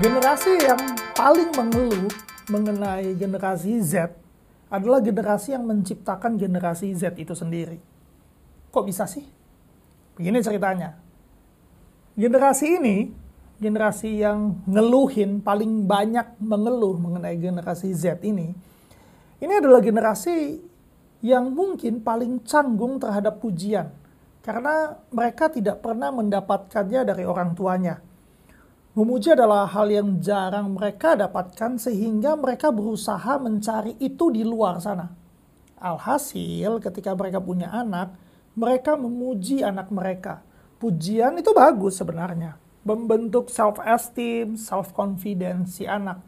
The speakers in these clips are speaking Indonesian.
Generasi yang paling mengeluh mengenai generasi Z adalah generasi yang menciptakan generasi Z itu sendiri. Kok bisa sih? Begini ceritanya. Generasi ini, generasi yang ngeluhin, paling banyak mengeluh mengenai generasi Z ini, ini adalah generasi yang mungkin paling canggung terhadap pujian. Karena mereka tidak pernah mendapatkannya dari orang tuanya Memuji adalah hal yang jarang mereka dapatkan sehingga mereka berusaha mencari itu di luar sana. Alhasil ketika mereka punya anak, mereka memuji anak mereka. Pujian itu bagus sebenarnya. Membentuk self-esteem, self-confidence si anak.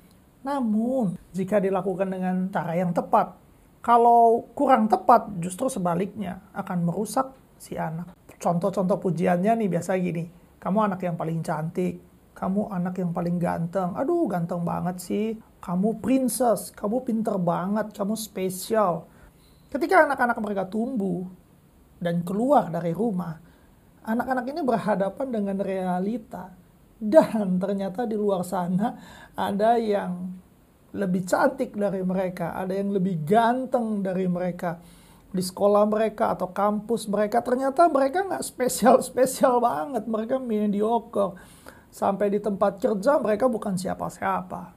Namun, jika dilakukan dengan cara yang tepat, kalau kurang tepat justru sebaliknya akan merusak si anak. Contoh-contoh pujiannya nih biasa gini, kamu anak yang paling cantik, kamu anak yang paling ganteng. Aduh, ganteng banget sih. Kamu princess, kamu pinter banget, kamu spesial. Ketika anak-anak mereka tumbuh dan keluar dari rumah, anak-anak ini berhadapan dengan realita. Dan ternyata di luar sana ada yang lebih cantik dari mereka, ada yang lebih ganteng dari mereka. Di sekolah mereka atau kampus mereka, ternyata mereka nggak spesial-spesial banget, mereka mediocre Sampai di tempat kerja mereka bukan siapa-siapa.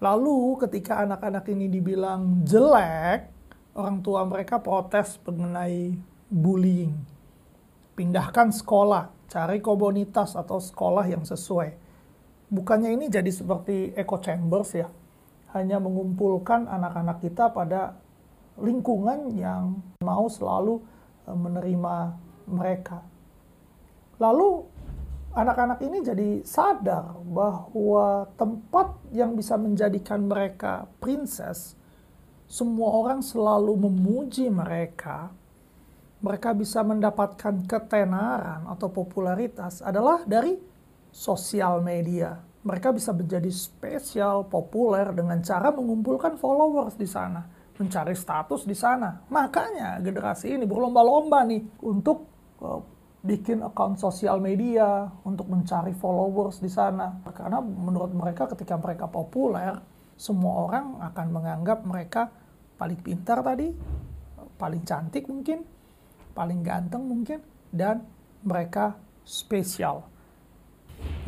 Lalu ketika anak-anak ini dibilang jelek, orang tua mereka protes mengenai bullying. Pindahkan sekolah, cari komunitas atau sekolah yang sesuai. Bukannya ini jadi seperti echo chambers ya, hanya mengumpulkan anak-anak kita pada lingkungan yang mau selalu eh, menerima mereka. Lalu anak-anak ini jadi sadar bahwa tempat yang bisa menjadikan mereka princess, semua orang selalu memuji mereka, mereka bisa mendapatkan ketenaran atau popularitas adalah dari sosial media. Mereka bisa menjadi spesial, populer dengan cara mengumpulkan followers di sana, mencari status di sana. Makanya generasi ini berlomba-lomba nih untuk uh, bikin account sosial media untuk mencari followers di sana. Karena menurut mereka ketika mereka populer, semua orang akan menganggap mereka paling pintar tadi, paling cantik mungkin, paling ganteng mungkin, dan mereka spesial.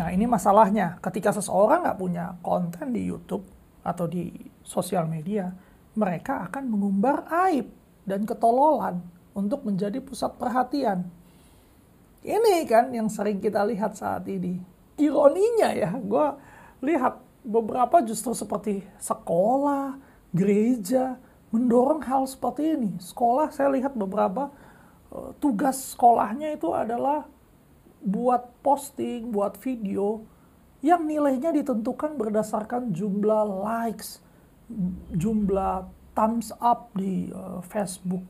Nah ini masalahnya, ketika seseorang nggak punya konten di YouTube atau di sosial media, mereka akan mengumbar aib dan ketololan untuk menjadi pusat perhatian ini kan yang sering kita lihat saat ini. Ironinya ya, gue lihat beberapa justru seperti sekolah, gereja, mendorong hal seperti ini. Sekolah saya lihat beberapa uh, tugas sekolahnya itu adalah buat posting, buat video yang nilainya ditentukan berdasarkan jumlah likes, jumlah thumbs up di uh, Facebook.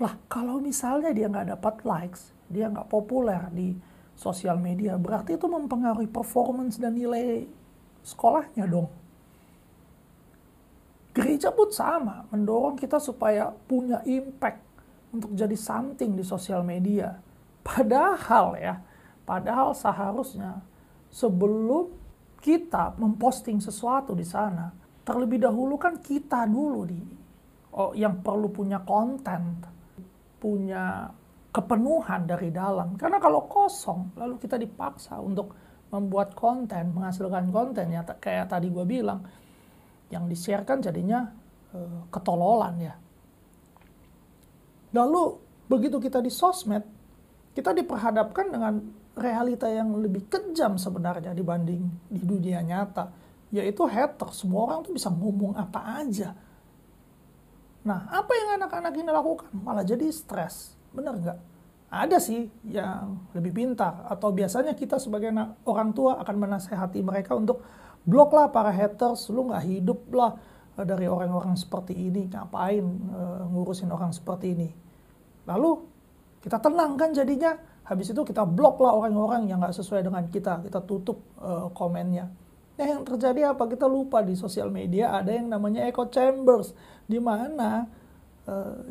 Lah, kalau misalnya dia nggak dapat likes, dia nggak populer di sosial media, berarti itu mempengaruhi performance dan nilai sekolahnya dong. Gereja pun sama, mendorong kita supaya punya impact untuk jadi something di sosial media. Padahal ya, padahal seharusnya sebelum kita memposting sesuatu di sana, terlebih dahulu kan kita dulu di oh, yang perlu punya konten, punya kepenuhan dari dalam. Karena kalau kosong, lalu kita dipaksa untuk membuat konten, menghasilkan konten ya kayak tadi gue bilang, yang di-sharekan jadinya uh, ketololan ya. Lalu begitu kita di sosmed, kita diperhadapkan dengan realita yang lebih kejam sebenarnya dibanding di dunia nyata, yaitu hater. Semua orang tuh bisa ngomong apa aja. Nah, apa yang anak-anak ini lakukan? Malah jadi stres Benar nggak? Ada sih yang lebih pintar. Atau biasanya kita sebagai orang tua akan menasehati mereka untuk blok lah para haters. Lu nggak hidup lah dari orang-orang seperti ini. Ngapain uh, ngurusin orang seperti ini. Lalu kita tenang kan jadinya. Habis itu kita blok lah orang-orang yang nggak sesuai dengan kita. Kita tutup uh, komennya. Nah yang terjadi apa? Kita lupa di sosial media ada yang namanya echo chambers. Di mana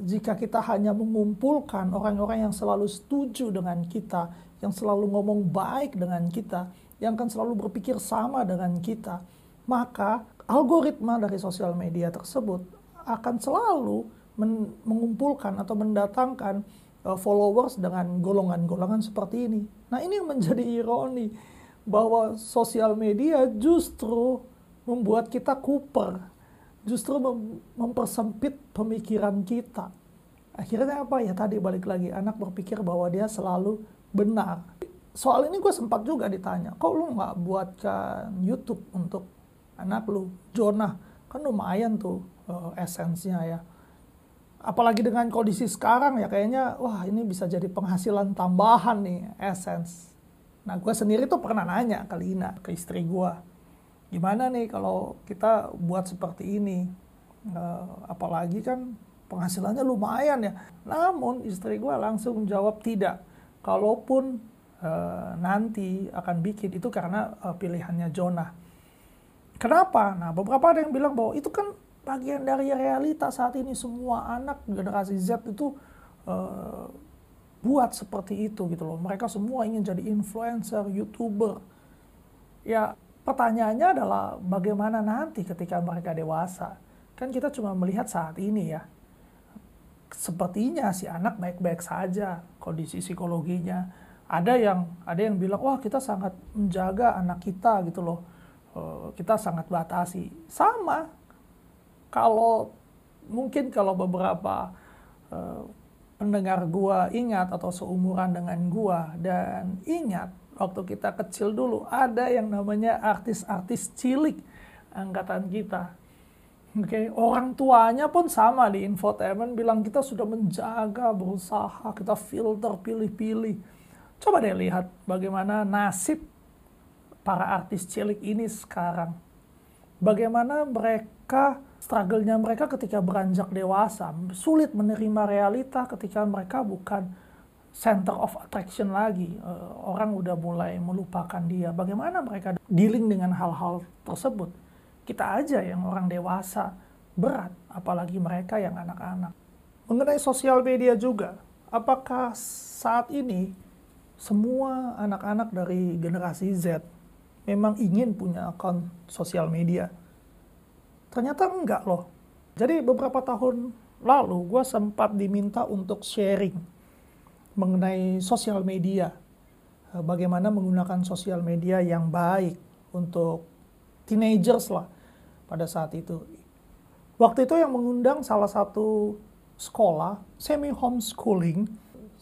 jika kita hanya mengumpulkan orang-orang yang selalu setuju dengan kita, yang selalu ngomong baik dengan kita, yang akan selalu berpikir sama dengan kita, maka algoritma dari sosial media tersebut akan selalu men mengumpulkan atau mendatangkan uh, followers dengan golongan-golongan seperti ini. Nah, ini yang menjadi ironi bahwa sosial media justru membuat kita kuper, justru mem mempersempit pemikiran kita. Akhirnya apa ya tadi balik lagi anak berpikir bahwa dia selalu benar soal ini gue sempat juga ditanya, kok lu nggak buatkan YouTube untuk anak lu, Jonah? Kan lumayan tuh uh, esensinya ya. Apalagi dengan kondisi sekarang ya kayaknya, wah ini bisa jadi penghasilan tambahan nih, essence. Nah gue sendiri tuh pernah nanya ke Lina, ke istri gue. Gimana nih kalau kita buat seperti ini? Uh, apalagi kan penghasilannya lumayan ya. Namun istri gue langsung jawab tidak. Kalaupun uh, nanti akan bikin itu karena uh, pilihannya Jonah. Kenapa? Nah, beberapa ada yang bilang bahwa itu kan bagian dari realita saat ini semua anak generasi Z itu uh, buat seperti itu gitu loh. Mereka semua ingin jadi influencer, youtuber. Ya, pertanyaannya adalah bagaimana nanti ketika mereka dewasa? Kan kita cuma melihat saat ini ya. Sepertinya si anak baik-baik saja kondisi psikologinya ada yang ada yang bilang wah kita sangat menjaga anak kita gitu loh uh, kita sangat batasi sama kalau mungkin kalau beberapa uh, pendengar gua ingat atau seumuran dengan gua dan ingat waktu kita kecil dulu ada yang namanya artis-artis cilik angkatan kita Oke, okay. orang tuanya pun sama di infotainment bilang kita sudah menjaga, berusaha, kita filter, pilih-pilih Coba deh lihat bagaimana nasib para artis cilik ini sekarang. Bagaimana mereka, struggle-nya mereka ketika beranjak dewasa. Sulit menerima realita ketika mereka bukan center of attraction lagi. Eh, orang udah mulai melupakan dia. Bagaimana mereka dealing dengan hal-hal tersebut. Kita aja yang orang dewasa berat, apalagi mereka yang anak-anak. Mengenai sosial media juga, apakah saat ini semua anak-anak dari generasi Z memang ingin punya akun sosial media. Ternyata enggak loh. Jadi beberapa tahun lalu gue sempat diminta untuk sharing mengenai sosial media. Eh, bagaimana menggunakan sosial media yang baik untuk teenagers lah pada saat itu. Waktu itu yang mengundang salah satu sekolah semi homeschooling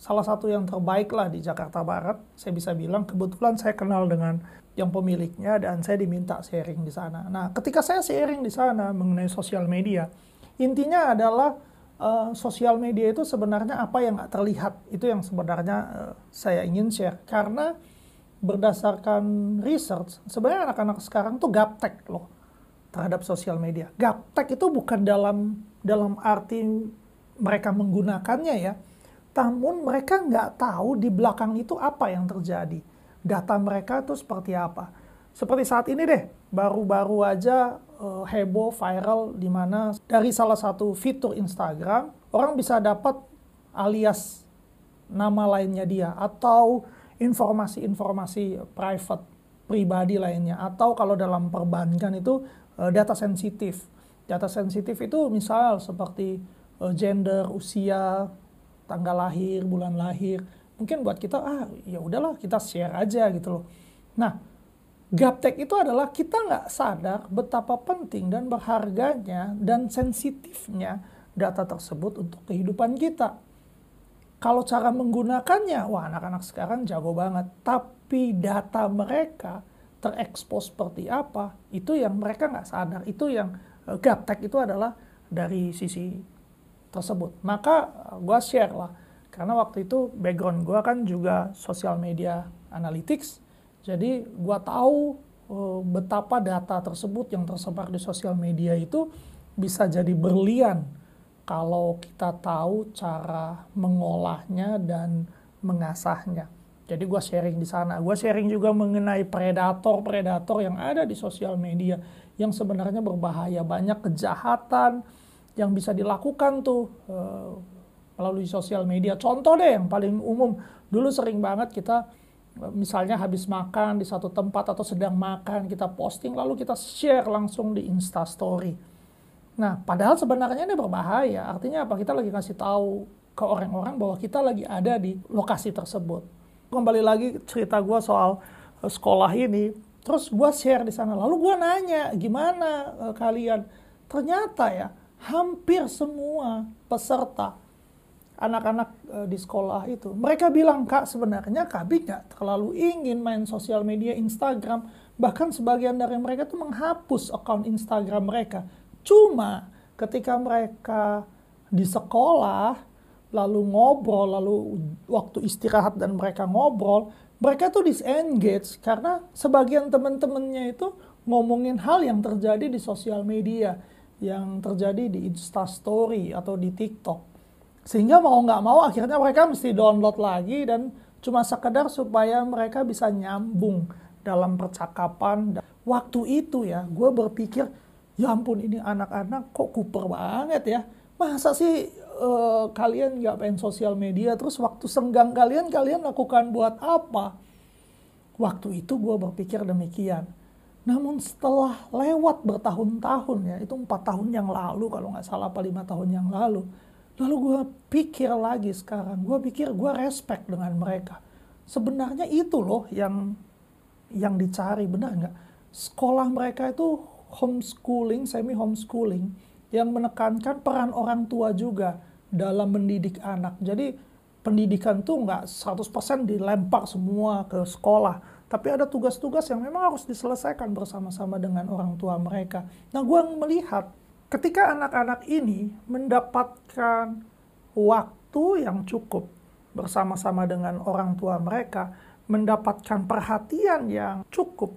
salah satu yang terbaik lah di Jakarta Barat. Saya bisa bilang kebetulan saya kenal dengan yang pemiliknya dan saya diminta sharing di sana. Nah, ketika saya sharing di sana mengenai sosial media, intinya adalah uh, sosial media itu sebenarnya apa yang nggak terlihat itu yang sebenarnya uh, saya ingin share karena berdasarkan research sebenarnya anak-anak sekarang tuh gaptek loh terhadap sosial media. Gaptek itu bukan dalam dalam arti mereka menggunakannya ya, namun mereka nggak tahu di belakang itu apa yang terjadi. Data mereka itu seperti apa. Seperti saat ini deh, baru-baru aja uh, heboh viral di mana dari salah satu fitur Instagram, orang bisa dapat alias nama lainnya dia atau informasi-informasi private pribadi lainnya atau kalau dalam perbankan itu uh, data sensitif. Data sensitif itu misal seperti uh, gender, usia, tanggal lahir, bulan lahir. Mungkin buat kita ah ya udahlah kita share aja gitu loh. Nah, gaptek itu adalah kita nggak sadar betapa penting dan berharganya dan sensitifnya data tersebut untuk kehidupan kita. Kalau cara menggunakannya, wah anak-anak sekarang jago banget. Tapi data mereka terekspos seperti apa, itu yang mereka nggak sadar. Itu yang uh, gaptek itu adalah dari sisi tersebut. Maka eh, gue share lah, karena waktu itu background gue kan juga sosial media analytics, jadi gue tahu uh, betapa data tersebut yang tersebar di sosial media itu bisa jadi berlian kalau kita tahu cara mengolahnya dan mengasahnya. Jadi gue sharing di sana. Gue sharing juga mengenai predator-predator yang ada di sosial media yang sebenarnya berbahaya. Banyak kejahatan, yang bisa dilakukan tuh uh, melalui sosial media. Contoh deh yang paling umum, dulu sering banget kita misalnya habis makan di satu tempat atau sedang makan kita posting lalu kita share langsung di Insta Story. Nah, padahal sebenarnya ini berbahaya. Artinya apa? Kita lagi kasih tahu ke orang-orang bahwa kita lagi ada di lokasi tersebut. Kembali lagi cerita gue soal uh, sekolah ini, terus gue share di sana. Lalu gue nanya, gimana uh, kalian? Ternyata ya, hampir semua peserta anak-anak e, di sekolah itu. Mereka bilang, Kak, sebenarnya kami nggak terlalu ingin main sosial media Instagram. Bahkan sebagian dari mereka tuh menghapus akun Instagram mereka. Cuma ketika mereka di sekolah, lalu ngobrol, lalu waktu istirahat dan mereka ngobrol, mereka tuh disengage karena sebagian teman-temannya itu ngomongin hal yang terjadi di sosial media, yang terjadi di Insta Story atau di TikTok. Sehingga mau nggak mau akhirnya mereka mesti download lagi dan cuma sekedar supaya mereka bisa nyambung dalam percakapan. Waktu itu ya, gue berpikir, ya ampun ini anak-anak kok kuper banget ya. Masa sih uh, kalian nggak main sosial media, terus waktu senggang kalian, kalian lakukan buat apa? Waktu itu gue berpikir demikian. Namun setelah lewat bertahun-tahun ya, itu empat tahun yang lalu kalau nggak salah apa lima tahun yang lalu, Lalu gue pikir lagi sekarang, gue pikir gue respect dengan mereka. Sebenarnya itu loh yang yang dicari, benar nggak? Sekolah mereka itu homeschooling, semi homeschooling, yang menekankan peran orang tua juga dalam mendidik anak. Jadi pendidikan tuh nggak 100% dilempar semua ke sekolah, tapi ada tugas-tugas yang memang harus diselesaikan bersama-sama dengan orang tua mereka. Nah, gue melihat ketika anak-anak ini mendapatkan waktu yang cukup bersama-sama dengan orang tua mereka, mendapatkan perhatian yang cukup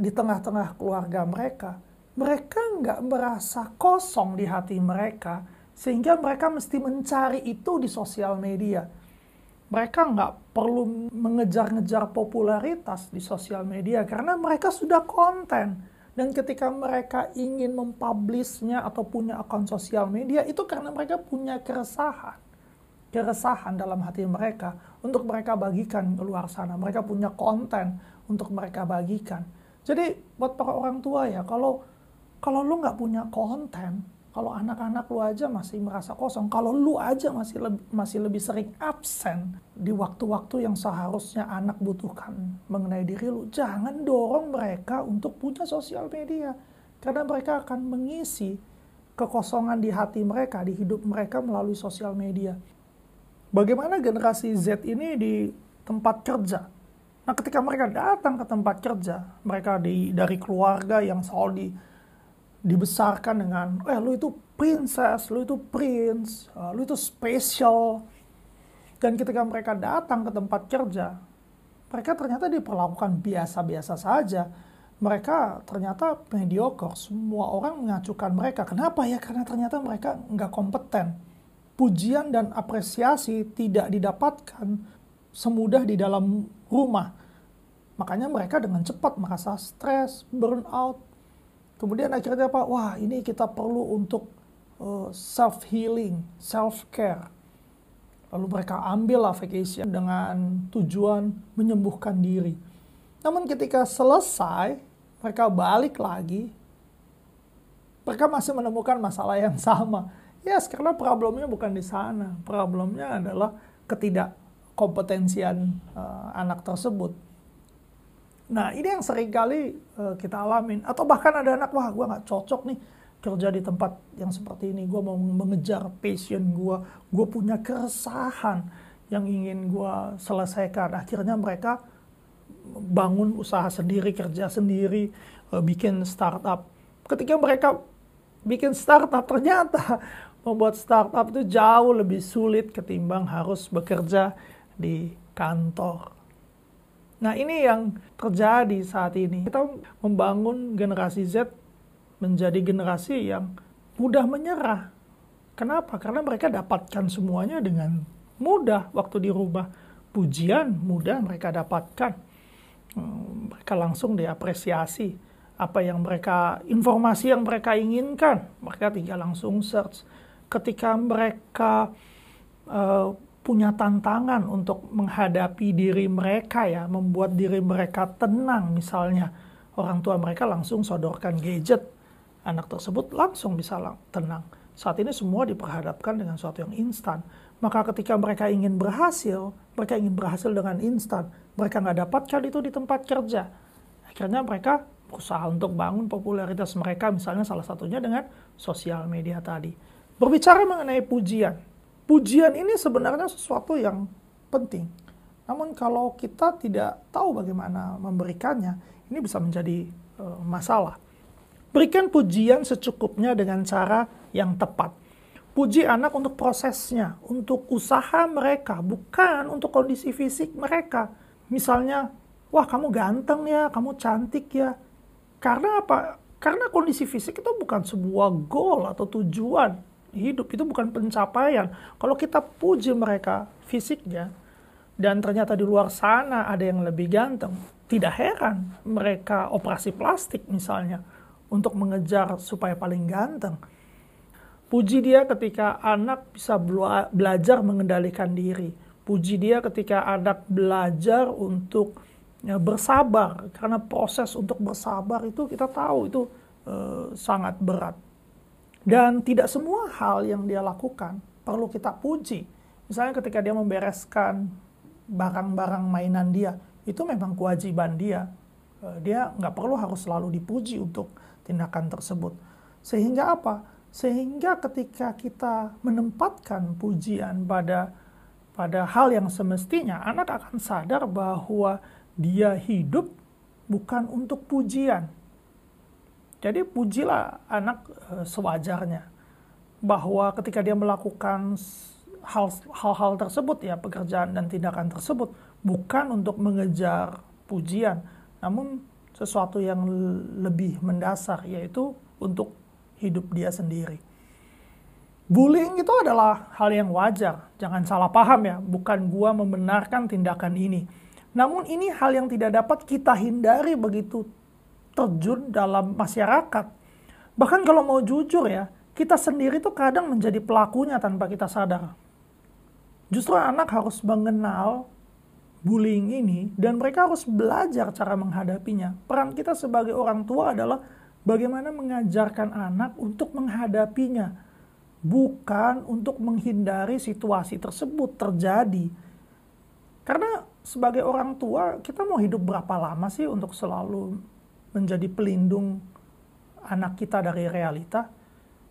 di tengah-tengah keluarga mereka, mereka nggak merasa kosong di hati mereka, sehingga mereka mesti mencari itu di sosial media. Mereka nggak perlu mengejar-ngejar popularitas di sosial media karena mereka sudah konten dan ketika mereka ingin mempublishnya atau punya akun sosial media, itu karena mereka punya keresahan. Keresahan dalam hati mereka untuk mereka bagikan ke luar sana. Mereka punya konten untuk mereka bagikan. Jadi buat para orang tua ya, kalau kalau lu nggak punya konten, kalau anak-anak lu aja masih merasa kosong, kalau lu aja masih lebih, masih lebih sering absen di waktu-waktu yang seharusnya anak butuhkan mengenai diri lu, jangan dorong mereka untuk punya sosial media. Karena mereka akan mengisi kekosongan di hati mereka, di hidup mereka melalui sosial media. Bagaimana generasi Z ini di tempat kerja? Nah, ketika mereka datang ke tempat kerja, mereka di, dari keluarga yang selalu di, dibesarkan dengan, eh lu itu princess, lu itu prince, uh, lu itu special. Dan ketika mereka datang ke tempat kerja, mereka ternyata diperlakukan biasa-biasa saja. Mereka ternyata mediocre, semua orang mengacukan mereka. Kenapa ya? Karena ternyata mereka nggak kompeten. Pujian dan apresiasi tidak didapatkan semudah di dalam rumah. Makanya mereka dengan cepat merasa stres, burnout, Kemudian akhirnya apa? Wah, ini kita perlu untuk uh, self healing, self care. Lalu mereka ambil lah vacation dengan tujuan menyembuhkan diri. Namun ketika selesai, mereka balik lagi, mereka masih menemukan masalah yang sama. Ya, yes, karena problemnya bukan di sana. Problemnya adalah ketidakkompetensian uh, anak tersebut. Nah ini yang sering kali uh, kita alamin. Atau bahkan ada anak, wah gue nggak cocok nih kerja di tempat yang seperti ini. Gue mau mengejar passion gue. Gue punya keresahan yang ingin gue selesaikan. Akhirnya mereka bangun usaha sendiri, kerja sendiri, uh, bikin startup. Ketika mereka bikin startup, ternyata membuat startup itu jauh lebih sulit ketimbang harus bekerja di kantor. Nah ini yang terjadi saat ini. Kita membangun generasi Z menjadi generasi yang mudah menyerah. Kenapa? Karena mereka dapatkan semuanya dengan mudah waktu di rumah. Pujian mudah mereka dapatkan. Hmm, mereka langsung diapresiasi apa yang mereka informasi yang mereka inginkan mereka tinggal langsung search ketika mereka uh, punya tantangan untuk menghadapi diri mereka ya membuat diri mereka tenang misalnya orang tua mereka langsung sodorkan gadget anak tersebut langsung bisa tenang saat ini semua diperhadapkan dengan sesuatu yang instan maka ketika mereka ingin berhasil mereka ingin berhasil dengan instan mereka nggak dapatkan itu di tempat kerja akhirnya mereka berusaha untuk bangun popularitas mereka misalnya salah satunya dengan sosial media tadi. Berbicara mengenai pujian. Pujian ini sebenarnya sesuatu yang penting. Namun kalau kita tidak tahu bagaimana memberikannya, ini bisa menjadi uh, masalah. Berikan pujian secukupnya dengan cara yang tepat. Puji anak untuk prosesnya, untuk usaha mereka, bukan untuk kondisi fisik mereka. Misalnya, wah kamu ganteng ya, kamu cantik ya, karena apa? Karena kondisi fisik itu bukan sebuah goal atau tujuan hidup, itu bukan pencapaian. Kalau kita puji mereka fisiknya, dan ternyata di luar sana ada yang lebih ganteng, tidak heran mereka operasi plastik misalnya untuk mengejar supaya paling ganteng. Puji dia ketika anak bisa belajar mengendalikan diri. Puji dia ketika anak belajar untuk ya, bersabar karena proses untuk bersabar itu kita tahu itu uh, sangat berat dan tidak semua hal yang dia lakukan perlu kita puji. Misalnya ketika dia membereskan barang-barang mainan dia itu memang kewajiban dia. Uh, dia nggak perlu harus selalu dipuji untuk tindakan tersebut. Sehingga apa? Sehingga ketika kita menempatkan pujian pada pada hal yang semestinya anak akan sadar bahwa dia hidup bukan untuk pujian. Jadi pujilah anak e, sewajarnya bahwa ketika dia melakukan hal-hal tersebut ya pekerjaan dan tindakan tersebut bukan untuk mengejar pujian, namun sesuatu yang lebih mendasar yaitu untuk hidup dia sendiri. Bullying itu adalah hal yang wajar, jangan salah paham ya, bukan gua membenarkan tindakan ini namun ini hal yang tidak dapat kita hindari begitu terjun dalam masyarakat. Bahkan kalau mau jujur ya, kita sendiri tuh kadang menjadi pelakunya tanpa kita sadar. Justru anak harus mengenal bullying ini dan mereka harus belajar cara menghadapinya. Peran kita sebagai orang tua adalah bagaimana mengajarkan anak untuk menghadapinya, bukan untuk menghindari situasi tersebut terjadi. Karena sebagai orang tua, kita mau hidup berapa lama sih untuk selalu menjadi pelindung anak kita dari realita?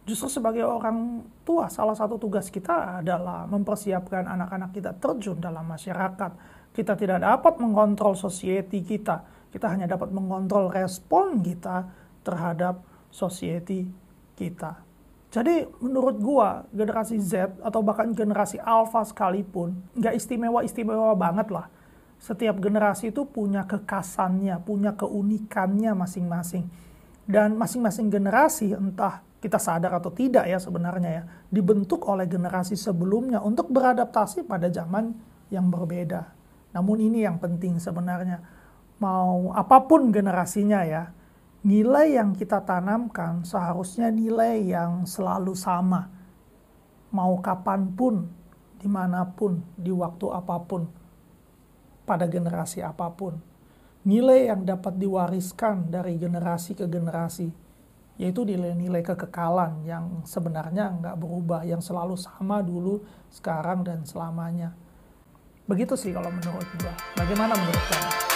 Justru sebagai orang tua, salah satu tugas kita adalah mempersiapkan anak-anak kita terjun dalam masyarakat. Kita tidak dapat mengontrol society kita, kita hanya dapat mengontrol respon kita terhadap society kita. Jadi menurut gua generasi Z atau bahkan generasi Alpha sekalipun nggak istimewa-istimewa banget lah setiap generasi itu punya kekasannya, punya keunikannya masing-masing. Dan masing-masing generasi, entah kita sadar atau tidak ya sebenarnya ya, dibentuk oleh generasi sebelumnya untuk beradaptasi pada zaman yang berbeda. Namun ini yang penting sebenarnya. Mau apa pun generasinya ya, nilai yang kita tanamkan seharusnya nilai yang selalu sama. Mau kapan pun, di mana pun, di waktu apa pun pada generasi apa pun. Nilai yang dapat diwariskan dari generasi ke generasi, yaitu nilai-nilai kekekalan yang sebenarnya nggak berubah, yang selalu sama dulu, sekarang, dan selamanya. Begitu sih kalau menurut gue. Bagaimana menurut kamu?